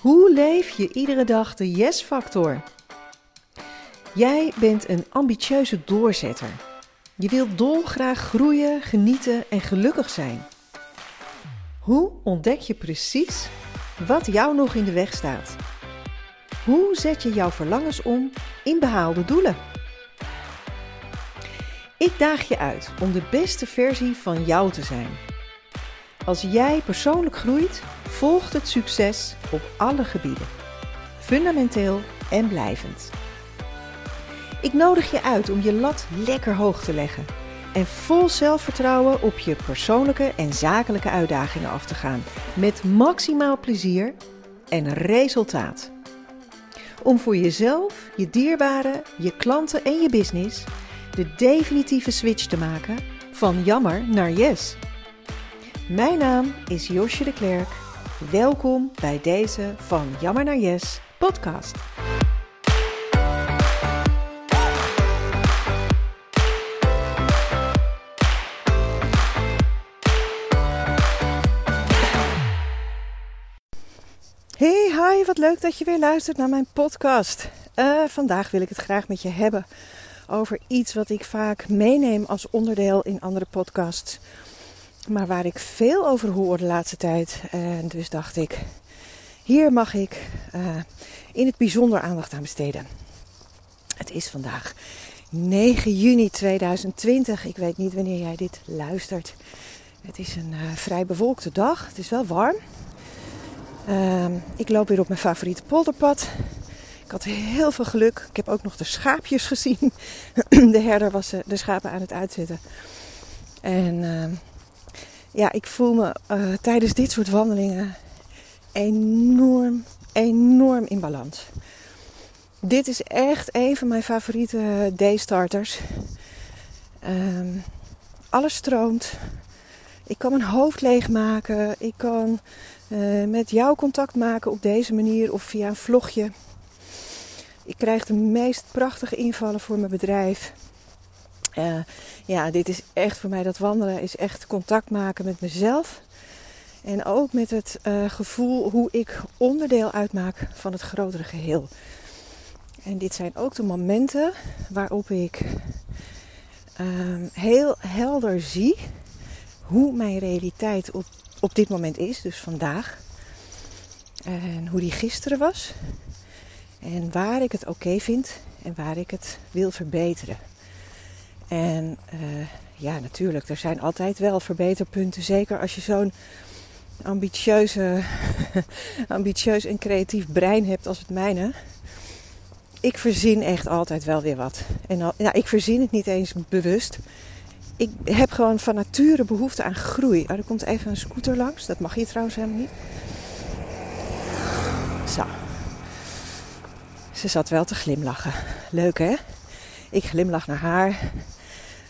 Hoe leef je iedere dag de yes-factor? Jij bent een ambitieuze doorzetter. Je wilt dolgraag groeien, genieten en gelukkig zijn. Hoe ontdek je precies wat jou nog in de weg staat? Hoe zet je jouw verlangens om in behaalde doelen? Ik daag je uit om de beste versie van jou te zijn. Als jij persoonlijk groeit, volgt het succes op alle gebieden. Fundamenteel en blijvend. Ik nodig je uit om je lat lekker hoog te leggen en vol zelfvertrouwen op je persoonlijke en zakelijke uitdagingen af te gaan. Met maximaal plezier en resultaat. Om voor jezelf, je dierbaren, je klanten en je business de definitieve switch te maken van jammer naar yes. Mijn naam is Josje de Klerk. Welkom bij deze van Jammer naar Yes podcast. Hey, hi, wat leuk dat je weer luistert naar mijn podcast. Uh, vandaag wil ik het graag met je hebben over iets wat ik vaak meeneem als onderdeel in andere podcasts. Maar waar ik veel over hoor de laatste tijd. En dus dacht ik, hier mag ik uh, in het bijzonder aandacht aan besteden. Het is vandaag 9 juni 2020. Ik weet niet wanneer jij dit luistert. Het is een uh, vrij bewolkte dag. Het is wel warm. Uh, ik loop weer op mijn favoriete polderpad. Ik had heel veel geluk. Ik heb ook nog de schaapjes gezien. De herder was de schapen aan het uitzetten. En ehm, ja, ik voel me uh, tijdens dit soort wandelingen enorm, enorm in balans. Dit is echt een van mijn favoriete daystarters. Um, alles stroomt. Ik kan mijn hoofd leegmaken. Ik kan uh, met jou contact maken op deze manier of via een vlogje. Ik krijg de meest prachtige invallen voor mijn bedrijf. Uh, ja, dit is echt voor mij dat wandelen is echt contact maken met mezelf. En ook met het uh, gevoel hoe ik onderdeel uitmaak van het grotere geheel. En dit zijn ook de momenten waarop ik uh, heel helder zie hoe mijn realiteit op, op dit moment is, dus vandaag. En hoe die gisteren was. En waar ik het oké vind en waar ik het wil verbeteren. En uh, ja, natuurlijk, er zijn altijd wel verbeterpunten. Zeker als je zo'n ambitieuze, ambitieus en creatief brein hebt als het mijne. Ik verzin echt altijd wel weer wat. En ja, ik verzin het niet eens bewust. Ik heb gewoon van nature behoefte aan groei. Oh, er komt even een scooter langs. Dat mag hier trouwens helemaal niet. Zo. Ze zat wel te glimlachen. Leuk hè? Ik glimlach naar haar.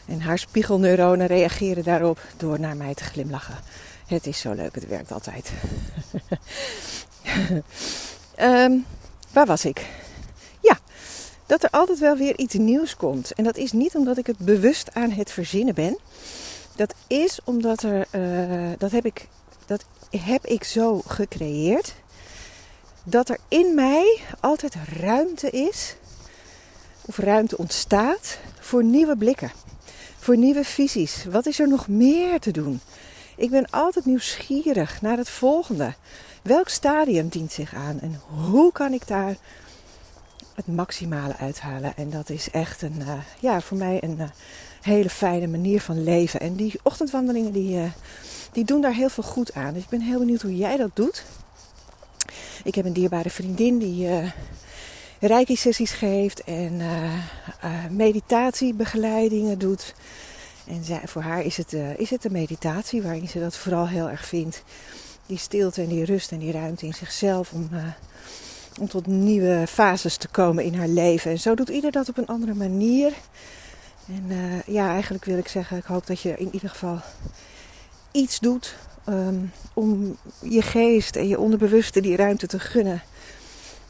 En haar spiegelneuronen reageren daarop door naar mij te glimlachen. Het is zo leuk, het werkt altijd. um, waar was ik? Ja, dat er altijd wel weer iets nieuws komt. En dat is niet omdat ik het bewust aan het verzinnen ben. Dat is omdat er, uh, dat, heb ik, dat heb ik zo gecreëerd. Dat er in mij altijd ruimte is, of ruimte ontstaat voor nieuwe blikken voor nieuwe visies. Wat is er nog meer te doen? Ik ben altijd nieuwsgierig naar het volgende. Welk stadium dient zich aan en hoe kan ik daar het maximale uithalen? En dat is echt een, uh, ja, voor mij een uh, hele fijne manier van leven. En die ochtendwandelingen die, uh, die doen daar heel veel goed aan. Dus ik ben heel benieuwd hoe jij dat doet. Ik heb een dierbare vriendin die reiki-sessies geeft en uh, uh, meditatiebegeleidingen doet. En zij, voor haar is het, uh, is het de meditatie waarin ze dat vooral heel erg vindt. Die stilte en die rust en die ruimte in zichzelf om, om tot nieuwe fases te komen in haar leven. En zo doet ieder dat op een andere manier. En ja, eigenlijk wil ik zeggen, ik hoop dat je in ieder geval iets doet um, om je geest en je onderbewuste die ruimte te gunnen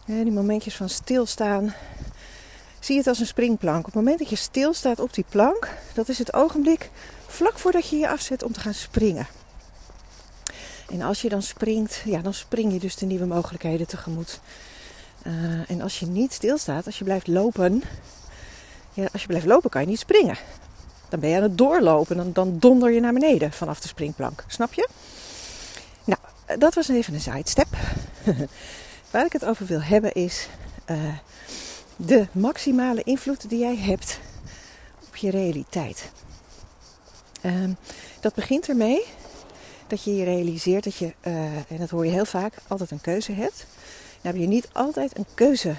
die momentjes van stilstaan. Zie het als een springplank. Op het moment dat je stilstaat op die plank, dat is het ogenblik vlak voordat je je afzet om te gaan springen. En als je dan springt, ja, dan spring je dus de nieuwe mogelijkheden tegemoet. Uh, en als je niet stilstaat, als je blijft lopen, ja, als je blijft lopen kan je niet springen. Dan ben je aan het doorlopen, dan, dan donder je naar beneden vanaf de springplank. Snap je? Nou, dat was even een sidestep. Waar ik het over wil hebben is uh, de maximale invloed die jij hebt op je realiteit. Um, dat begint ermee dat je je realiseert dat je, uh, en dat hoor je heel vaak, altijd een keuze hebt. Dan heb je niet altijd een keuze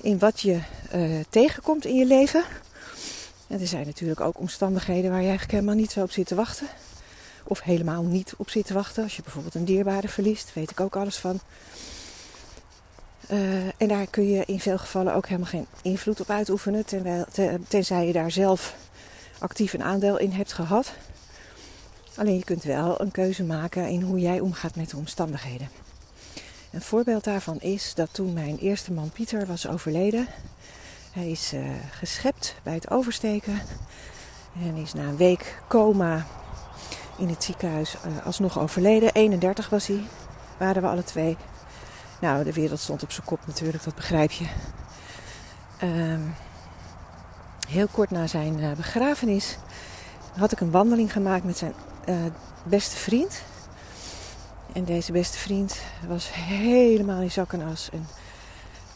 in wat je uh, tegenkomt in je leven. En er zijn natuurlijk ook omstandigheden waar je eigenlijk helemaal niet zo op zit te wachten. Of helemaal niet op zit te wachten. Als je bijvoorbeeld een dierbare verliest, weet ik ook alles van. Uh, en daar kun je in veel gevallen ook helemaal geen invloed op uitoefenen. tenzij je daar zelf actief een aandeel in hebt gehad. Alleen je kunt wel een keuze maken in hoe jij omgaat met de omstandigheden. Een voorbeeld daarvan is dat toen mijn eerste man Pieter was overleden. Hij is uh, geschept bij het oversteken. En is na een week coma in het ziekenhuis uh, alsnog overleden. 31 was hij, waren we alle twee. Nou, de wereld stond op zijn kop natuurlijk, dat begrijp je. Uh, heel kort na zijn uh, begrafenis had ik een wandeling gemaakt met zijn beste vriend. En deze beste vriend was helemaal in zak en as. En,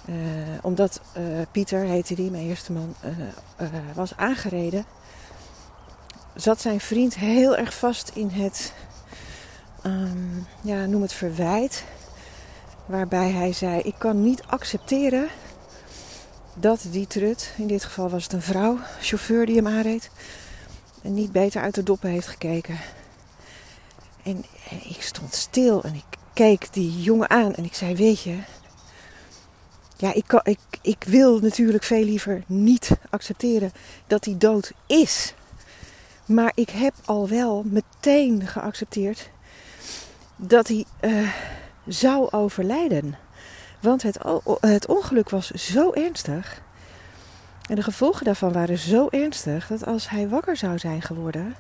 uh, omdat Pieter, heette die, mijn eerste man, was aangereden, zat zijn vriend heel erg vast in het, um, ja, noem het verwijt. Waarbij hij zei: Ik kan niet accepteren dat die trut, in dit geval was het een vrouw, chauffeur die hem aanreed, en niet beter uit de doppen heeft gekeken. En ik stond stil en ik keek die jongen aan en ik zei: Weet je, ja, ik, kan, ik, ik wil natuurlijk veel liever niet accepteren dat hij dood is. Maar ik heb al wel meteen geaccepteerd dat hij uh, zou overlijden. Want het, het ongeluk was zo ernstig. En de gevolgen daarvan waren zo ernstig dat als hij wakker zou zijn geworden,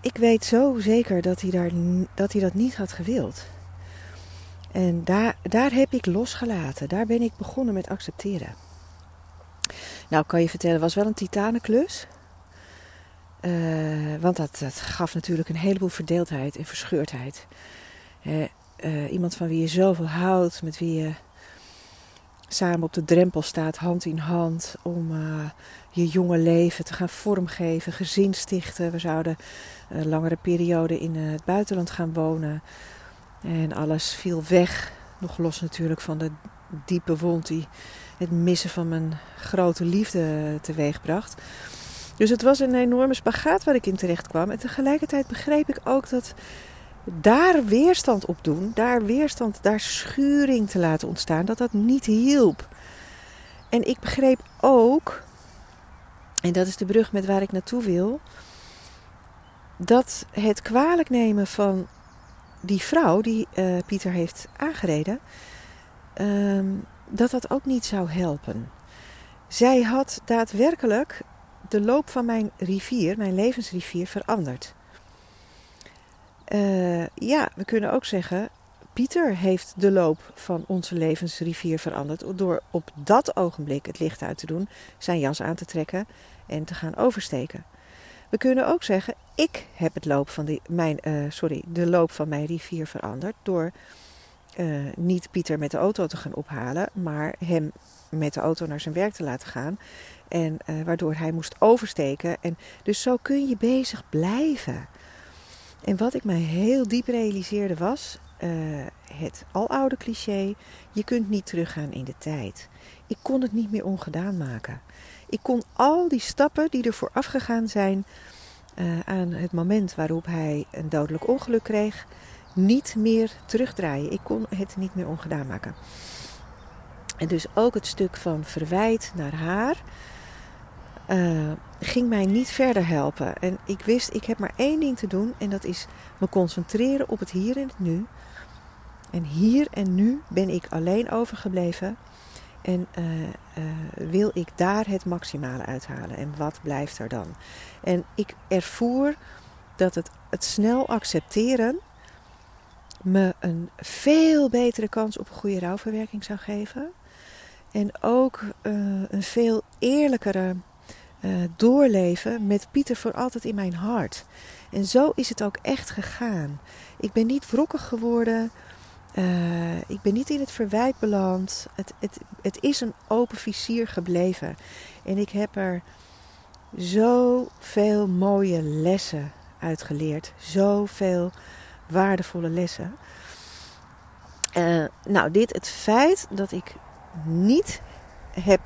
ik weet zo zeker dat hij, daar, dat, hij dat niet had gewild. En daar, daar heb ik losgelaten. Daar ben ik begonnen met accepteren. Nou, kan je vertellen, was wel een titanenklus. Uh, want dat, dat, gaf natuurlijk een heleboel verdeeldheid en verscheurdheid. Uh, uh, iemand van wie je zoveel houdt, met wie je samen op de drempel staat, hand in hand, om je jonge leven te gaan vormgeven, gezin stichten. We zouden een langere periode in het buitenland gaan wonen. En alles viel weg. Nog los natuurlijk van de diepe wond die het missen van mijn grote liefde teweegbracht. Dus het was een enorme spagaat waar ik in terecht kwam. En tegelijkertijd begreep ik ook dat daar weerstand op doen, daar weerstand, daar schuring te laten ontstaan, dat dat niet hielp. En ik begreep ook, en dat is de brug met waar ik naartoe wil, dat het kwalijk nemen van die vrouw die uh, Pieter heeft aangereden, uh, dat dat ook niet zou helpen. Zij had daadwerkelijk de loop van mijn rivier, mijn levensrivier, veranderd. Uh, ja, we kunnen ook zeggen, Pieter heeft de loop van onze levensrivier veranderd door op dat ogenblik het licht uit te doen, zijn jas aan te trekken en te gaan oversteken. We kunnen ook zeggen, ik heb het loop van die, mijn, uh, sorry, de loop van mijn rivier veranderd door uh, niet Pieter met de auto te gaan ophalen, maar hem met de auto naar zijn werk te laten gaan. En waardoor hij moest oversteken. En dus zo kun je bezig blijven. En wat ik mij heel diep realiseerde was het aloude cliché: je kunt niet teruggaan in de tijd. Ik kon het niet meer ongedaan maken. Ik kon al die stappen die er vooraf gegaan zijn uh, aan het moment waarop hij een dodelijk ongeluk kreeg, niet meer terugdraaien. Ik kon het niet meer ongedaan maken. En dus ook het stuk van verwijt naar haar uh, ging mij niet verder helpen. En ik wist, ik heb maar één ding te doen en dat is me concentreren op het hier en het nu. En hier en nu ben ik alleen overgebleven en uh, uh, wil ik daar het maximale uithalen? En wat blijft er dan? En ik ervoer dat het, het snel accepteren me een veel betere kans op een goede rouwverwerking zou geven. En ook een veel eerlijkere uh, doorleven met Pieter voor altijd in mijn hart. En zo is het ook echt gegaan. Ik ben niet wrokkig geworden. Uh, ik ben niet in het verwijt beland. Het, het, het is een open vizier gebleven. En ik heb er zoveel mooie lessen uitgeleerd. Zoveel waardevolle lessen. Uh, nou, dit, het feit dat ik niet heb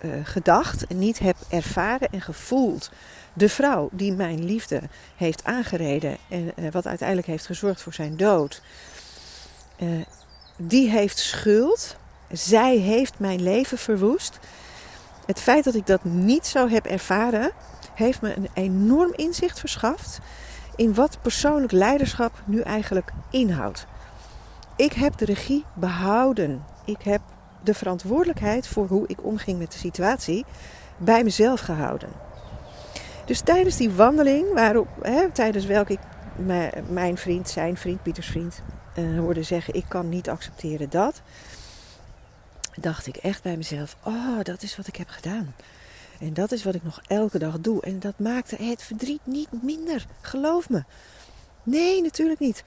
uh, gedacht, niet heb ervaren en gevoeld. De vrouw die mijn liefde heeft aangereden en uh, wat uiteindelijk heeft gezorgd voor zijn dood, die heeft schuld. Zij heeft mijn leven verwoest. Het feit dat ik dat niet zo heb ervaren, heeft me een enorm inzicht verschaft in wat persoonlijk leiderschap nu eigenlijk inhoudt. Ik heb de regie behouden. Ik heb de verantwoordelijkheid voor hoe ik omging met de situatie bij mezelf gehouden. Dus tijdens die wandeling, waarop, hè, tijdens welke ik mijn vriend, zijn vriend, Pieters vriend, uh, hoorde zeggen: Ik kan niet accepteren dat. Dacht ik echt bij mezelf: Oh, dat is wat ik heb gedaan. En dat is wat ik nog elke dag doe. En dat maakte het verdriet niet minder. Geloof me. Nee, natuurlijk niet.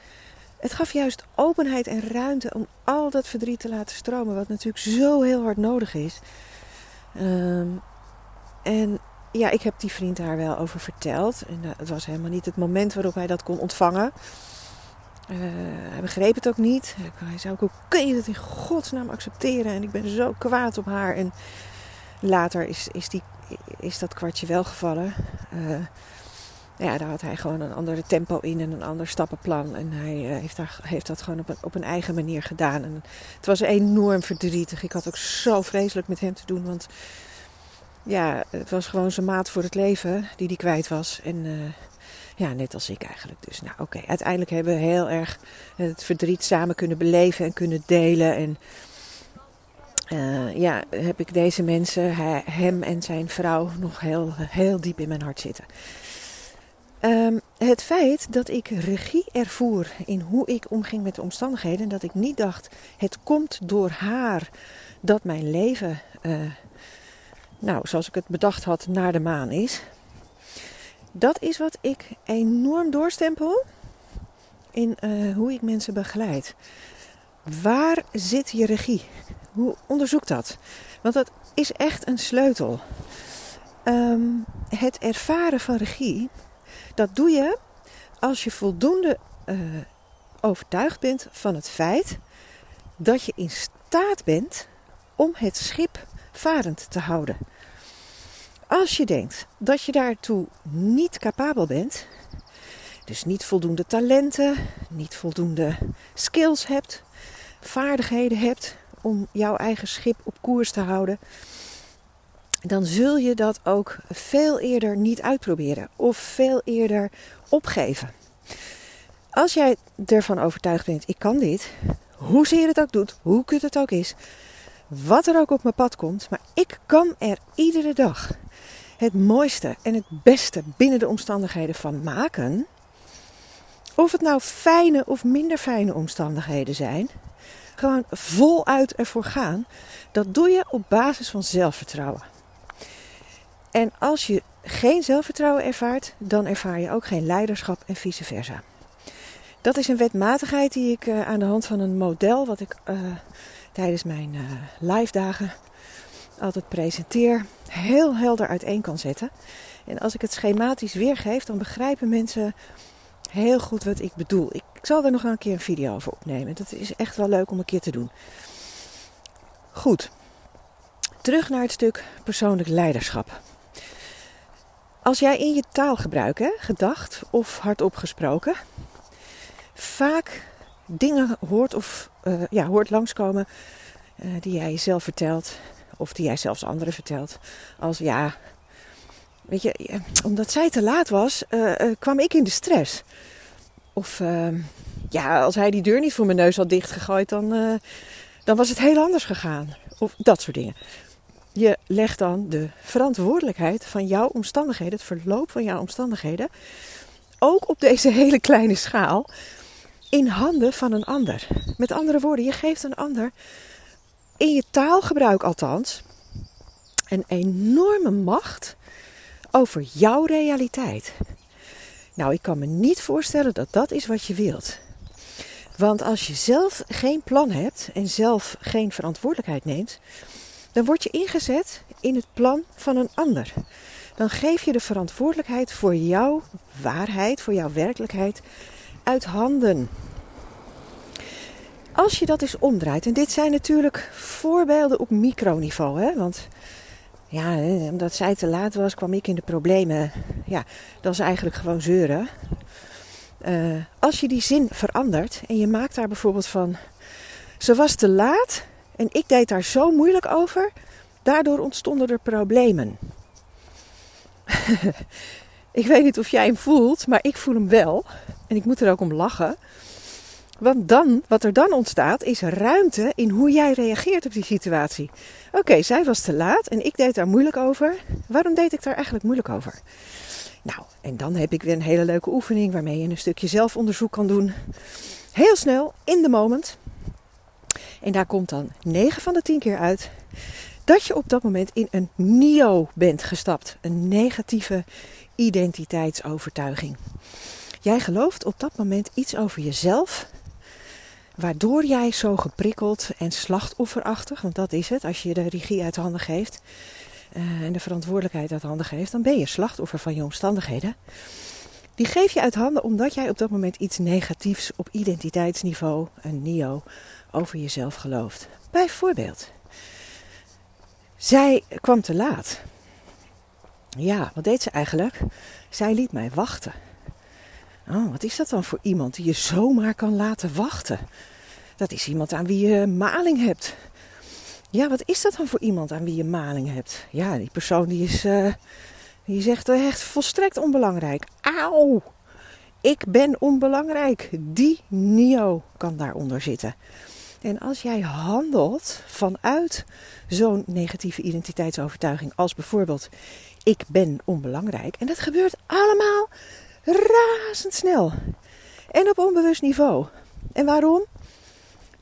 Het gaf juist openheid en ruimte om al dat verdriet te laten stromen, wat natuurlijk zo heel hard nodig is. Um, en ja, ik heb die vriend daar wel over verteld. En het was helemaal niet het moment waarop hij dat kon ontvangen. Uh, hij begreep het ook niet. Hij zei ook, hoe kun je dat in godsnaam accepteren? En ik ben zo kwaad op haar. En later is, is, die, is dat kwartje wel gevallen. Uh, ja, daar had hij gewoon een andere tempo in en een ander stappenplan. En hij uh, heeft, daar, heeft dat gewoon op een, op een eigen manier gedaan. En het was enorm verdrietig. Ik had ook zo vreselijk met hem te doen. Want ja, het was gewoon zijn maat voor het leven die die kwijt was. En uh, ja, net als ik eigenlijk. Dus nou oké, uiteindelijk hebben we heel erg het verdriet samen kunnen beleven en kunnen delen. En uh, ja, heb ik deze mensen, hem en zijn vrouw, nog heel, heel diep in mijn hart zitten. Um, het feit dat ik regie ervoer in hoe ik omging met de omstandigheden. Dat ik niet dacht, het komt door haar dat mijn leven, uh, nou zoals ik het bedacht had, naar de maan is. Dat is wat ik enorm doorstempel in uh, hoe ik mensen begeleid. Waar zit je regie? Hoe onderzoek dat? Want dat is echt een sleutel. Um, het ervaren van regie dat doe je als je voldoende uh, overtuigd bent van het feit dat je in staat bent om het schip varend te houden. Als je denkt dat je daartoe niet capabel bent, dus niet voldoende talenten, niet voldoende skills hebt, vaardigheden hebt om jouw eigen schip op koers te houden, dan zul je dat ook veel eerder niet uitproberen of veel eerder opgeven. Als jij ervan overtuigd bent, ik kan dit, hoezeer het ook doet, hoe kut het ook is, wat er ook op mijn pad komt, maar ik kan er iedere dag het mooiste en het beste binnen de omstandigheden van maken. Of het nou fijne of minder fijne omstandigheden zijn, gewoon voluit ervoor gaan, dat doe je op basis van zelfvertrouwen. En als je geen zelfvertrouwen ervaart, dan ervaar je ook geen leiderschap en vice versa. Dat is een wetmatigheid die ik uh, aan de hand van een model, wat ik uh, tijdens mijn uh, live dagen altijd presenteer, heel helder uiteen kan zetten. En als ik het schematisch weergeef, dan begrijpen mensen heel goed wat ik bedoel. Ik, ik zal er nog een keer een video over opnemen. Dat is echt wel leuk om een keer te doen. Goed, terug naar het stuk persoonlijk leiderschap. Als jij in je taalgebruik, hè, gedacht of hardop gesproken, vaak dingen hoort of uh, ja, hoort langskomen uh, die jij jezelf vertelt, of die jij zelfs anderen vertelt, als ja, weet je, omdat zij te laat was, uh, kwam ik in de stress. Of ehm, ja, als hij die deur niet voor mijn neus had dichtgegooid, dan, dan was het heel anders gegaan. Of dat soort dingen je legt dan de verantwoordelijkheid van jouw omstandigheden, het verloop van jouw omstandigheden, ook op deze hele kleine schaal, in handen van een ander. Met andere woorden, je geeft een ander, in je taalgebruik althans, een enorme macht over jouw realiteit. Nou, ik kan me niet voorstellen dat dat is wat je wilt. Want als je zelf geen plan hebt en zelf geen verantwoordelijkheid neemt, dan word je ingezet in het plan van een ander. Dan geef je de verantwoordelijkheid voor jouw waarheid, voor jouw werkelijkheid uit handen. Als je dat eens omdraait, en dit zijn natuurlijk voorbeelden op microniveau, hè, want ja, omdat zij te laat was, kwam ik in de problemen. Ja, dat is eigenlijk gewoon zeuren. Uh, als je die zin verandert en je maakt daar bijvoorbeeld van. Ze was te laat en ik deed daar zo moeilijk over. Daardoor ontstonden er problemen. ik weet niet of jij hem voelt, maar ik voel hem wel. En ik moet er ook om lachen. Want dan, wat er dan ontstaat, is ruimte in hoe jij reageert op die situatie. Oké, zij was te laat en ik deed daar moeilijk over. Waarom deed ik daar eigenlijk moeilijk over? Nou, en dan heb ik weer een hele leuke oefening waarmee je een stukje zelfonderzoek kan doen. Heel snel, in de moment. En daar komt dan 9 van de 10 keer uit dat je op dat moment in een NIO bent gestapt. Een negatieve identiteitsovertuiging. Jij gelooft op dat moment iets over jezelf waardoor jij zo geprikkeld en slachtofferachtig, want dat is het, als je de regie uit handen geeft uh, en de verantwoordelijkheid uit handen geeft, dan ben je slachtoffer van je omstandigheden. Die geef je uit handen omdat jij op dat moment iets negatiefs op identiteitsniveau, een NIO, over jezelf gelooft. Bijvoorbeeld, zij kwam te laat. Ja, wat deed ze eigenlijk? Zij liet mij wachten. Oh, wat is dat dan voor iemand die je zomaar kan laten wachten? Dat is iemand aan wie je maling hebt. Ja, wat is dat dan voor iemand aan wie je maling hebt? Ja, die persoon die is, uh, die is echt, echt volstrekt onbelangrijk. Auw! Ik ben onbelangrijk. Die Nio kan daaronder zitten. En als jij handelt vanuit zo'n negatieve identiteitsovertuiging, als bijvoorbeeld ik ben onbelangrijk, en dat gebeurt allemaal razendsnel en op onbewust niveau. En waarom?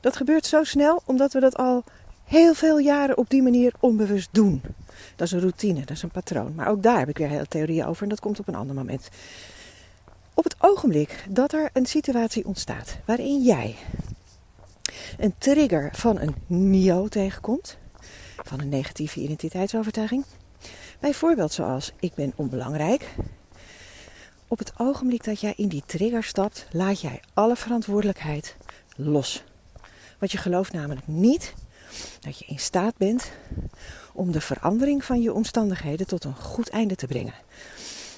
Dat gebeurt zo snel omdat we dat al heel veel jaren op die manier onbewust doen. Dat is een routine, dat is een patroon. Maar ook daar heb ik weer hele theorieën over en dat komt op een ander moment. Op het ogenblik dat er een situatie ontstaat waarin jij een trigger van een NIO tegenkomt, van een negatieve identiteitsovertuiging, bijvoorbeeld zoals ik ben onbelangrijk. Op het ogenblik dat jij in die trigger stapt, laat jij alle verantwoordelijkheid los. Want je gelooft namelijk niet dat je in staat bent om de verandering van je omstandigheden tot een goed einde te brengen.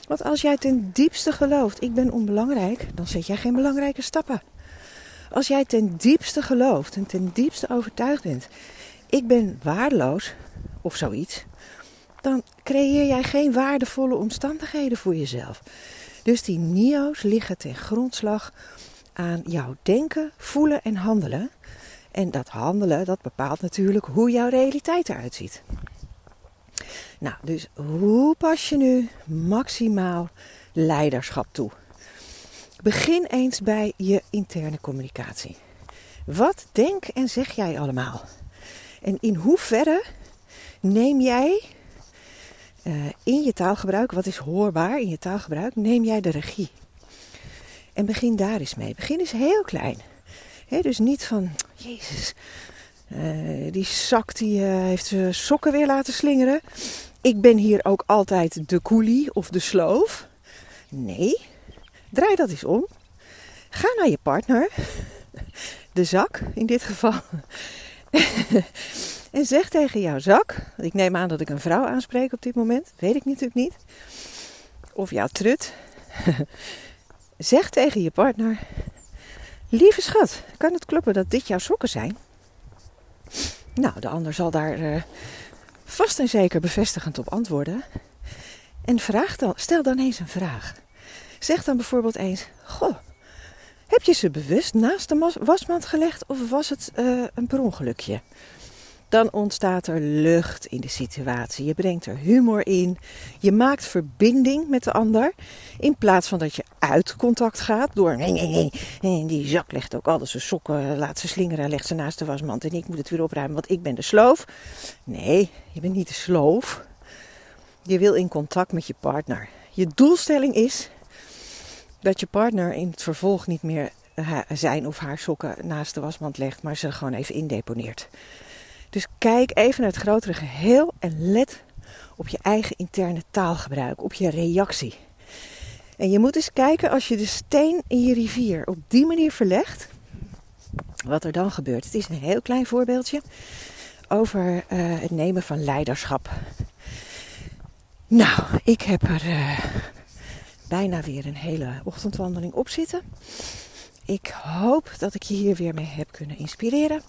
Want als jij ten diepste gelooft, ik ben onbelangrijk, dan zet jij geen belangrijke stappen. Als jij ten diepste gelooft en ten diepste overtuigd bent, ik ben waardeloos of zoiets, dan creëer jij geen waardevolle omstandigheden voor jezelf. Dus die NIO's liggen ten grondslag aan jouw denken, voelen en handelen. En dat handelen, dat bepaalt natuurlijk hoe jouw realiteit eruit ziet. Nou, dus hoe pas je nu maximaal leiderschap toe? Begin eens bij je interne communicatie. Wat denk en zeg jij allemaal? En in hoeverre neem jij uh, in je taalgebruik, wat is hoorbaar in je taalgebruik, neem jij de regie? En begin daar eens mee. Begin eens heel klein dus niet van, Jezus, uh, die zak die uh, heeft zijn sokken weer laten slingeren. Ik ben hier ook altijd de koelie of de sloof. Nee, draai dat eens om. Ga naar je partner, de zak in dit geval. en zeg tegen jouw zak, ik neem aan dat ik een vrouw aanspreek op dit moment, weet ik natuurlijk niet. Of jouw trut. zeg tegen je partner, Lieve schat, kan het kloppen dat dit jouw sokken zijn? Nou, de ander zal daar uh, vast en zeker bevestigend op antwoorden. En vraag dan, stel dan eens een vraag. Zeg dan bijvoorbeeld eens: Goh, heb je ze bewust naast de wasmand gelegd of was het uh, een per ongelukje? dan ontstaat er lucht in de situatie. Je brengt er humor in. Je maakt verbinding met de ander. In plaats van dat je uit contact gaat door. Nee, nee, nee. En die zak legt ook al zijn sokken, laat ze slingeren, legt ze naast de wasmand. En ik moet het weer opruimen, want ik ben de sloof. Nee, je bent niet de sloof. Je wil in contact met je partner. Je doelstelling is dat je partner in het vervolg niet meer zijn of haar sokken naast de wasmand legt, maar ze gewoon even indeponeert. Dus kijk even naar het grotere geheel en let op je eigen interne taalgebruik, op je reactie. En je moet eens kijken als je de steen in je rivier op die manier verlegt, wat er dan gebeurt. Het is een heel klein voorbeeldje over uh, het nemen van leiderschap. Nou, ik heb er uh, bijna weer een hele ochtendwandeling op zitten. Ik hoop dat ik je hier weer mee heb kunnen inspireren.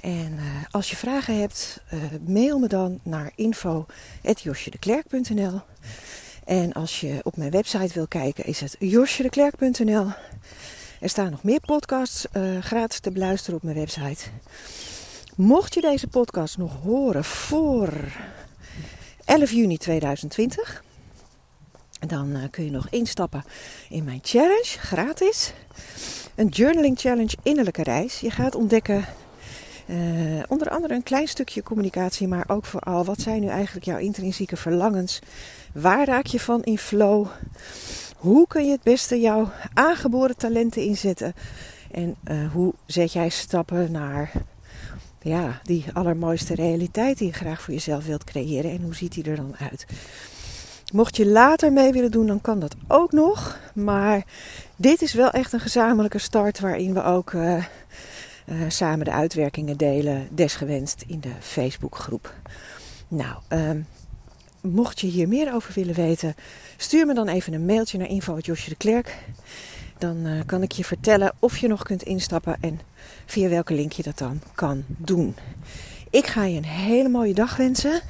En uh, als je vragen hebt, uh, mail me dan naar info.josjedeklerk.nl En als je op mijn website wil kijken, is het josjedeklerk.nl Er staan nog meer podcasts uh, gratis te beluisteren op mijn website. Mocht je deze podcast nog horen voor 11 juni 2020, dan kun je nog instappen in mijn challenge, gratis. Een journaling challenge innerlijke reis. Je gaat ontdekken uh, onder andere een klein stukje communicatie, maar ook vooral wat zijn nu eigenlijk jouw intrinsieke verlangens? Waar raak je van in flow? Hoe kun je het beste jouw aangeboren talenten inzetten? En uh, hoe zet jij stappen naar ja, die allermooiste realiteit die je graag voor jezelf wilt creëren? En hoe ziet die er dan uit? Mocht je later mee willen doen, dan kan dat ook nog. Maar dit is wel echt een gezamenlijke start waarin we ook uh, uh, samen de uitwerkingen delen, desgewenst in de Facebookgroep. Nou, um, mocht je hier meer over willen weten, stuur me dan even een mailtje naar info.josje de Klerk. Dan uh, kan ik je vertellen of je nog kunt instappen en via welke link je dat dan kan doen. Ik ga je een hele mooie dag wensen.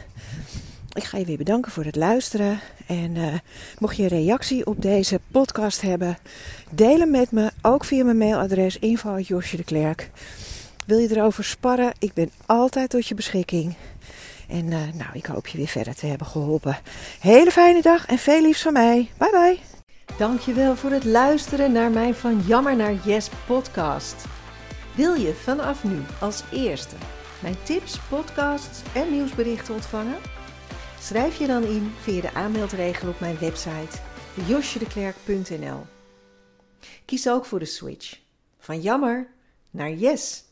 Ik ga je weer bedanken voor het luisteren. En uh, mocht je een reactie op deze podcast hebben, deel hem met me. Ook via mijn mailadres info.josje de Klerk. Wil je erover sparren? Ik ben altijd tot je beschikking. En uh, nou, ik hoop je weer verder te hebben geholpen. Hele fijne dag en veel liefs van mij. Bye bye. Dankjewel voor het luisteren naar mijn Van Jammer naar Yes podcast. Wil je vanaf nu als eerste mijn tips, podcasts en nieuwsberichten ontvangen? Schrijf je dan in via de aanmeldregel op mijn website josjedeklerk.nl. Kies ook voor de switch van jammer naar yes.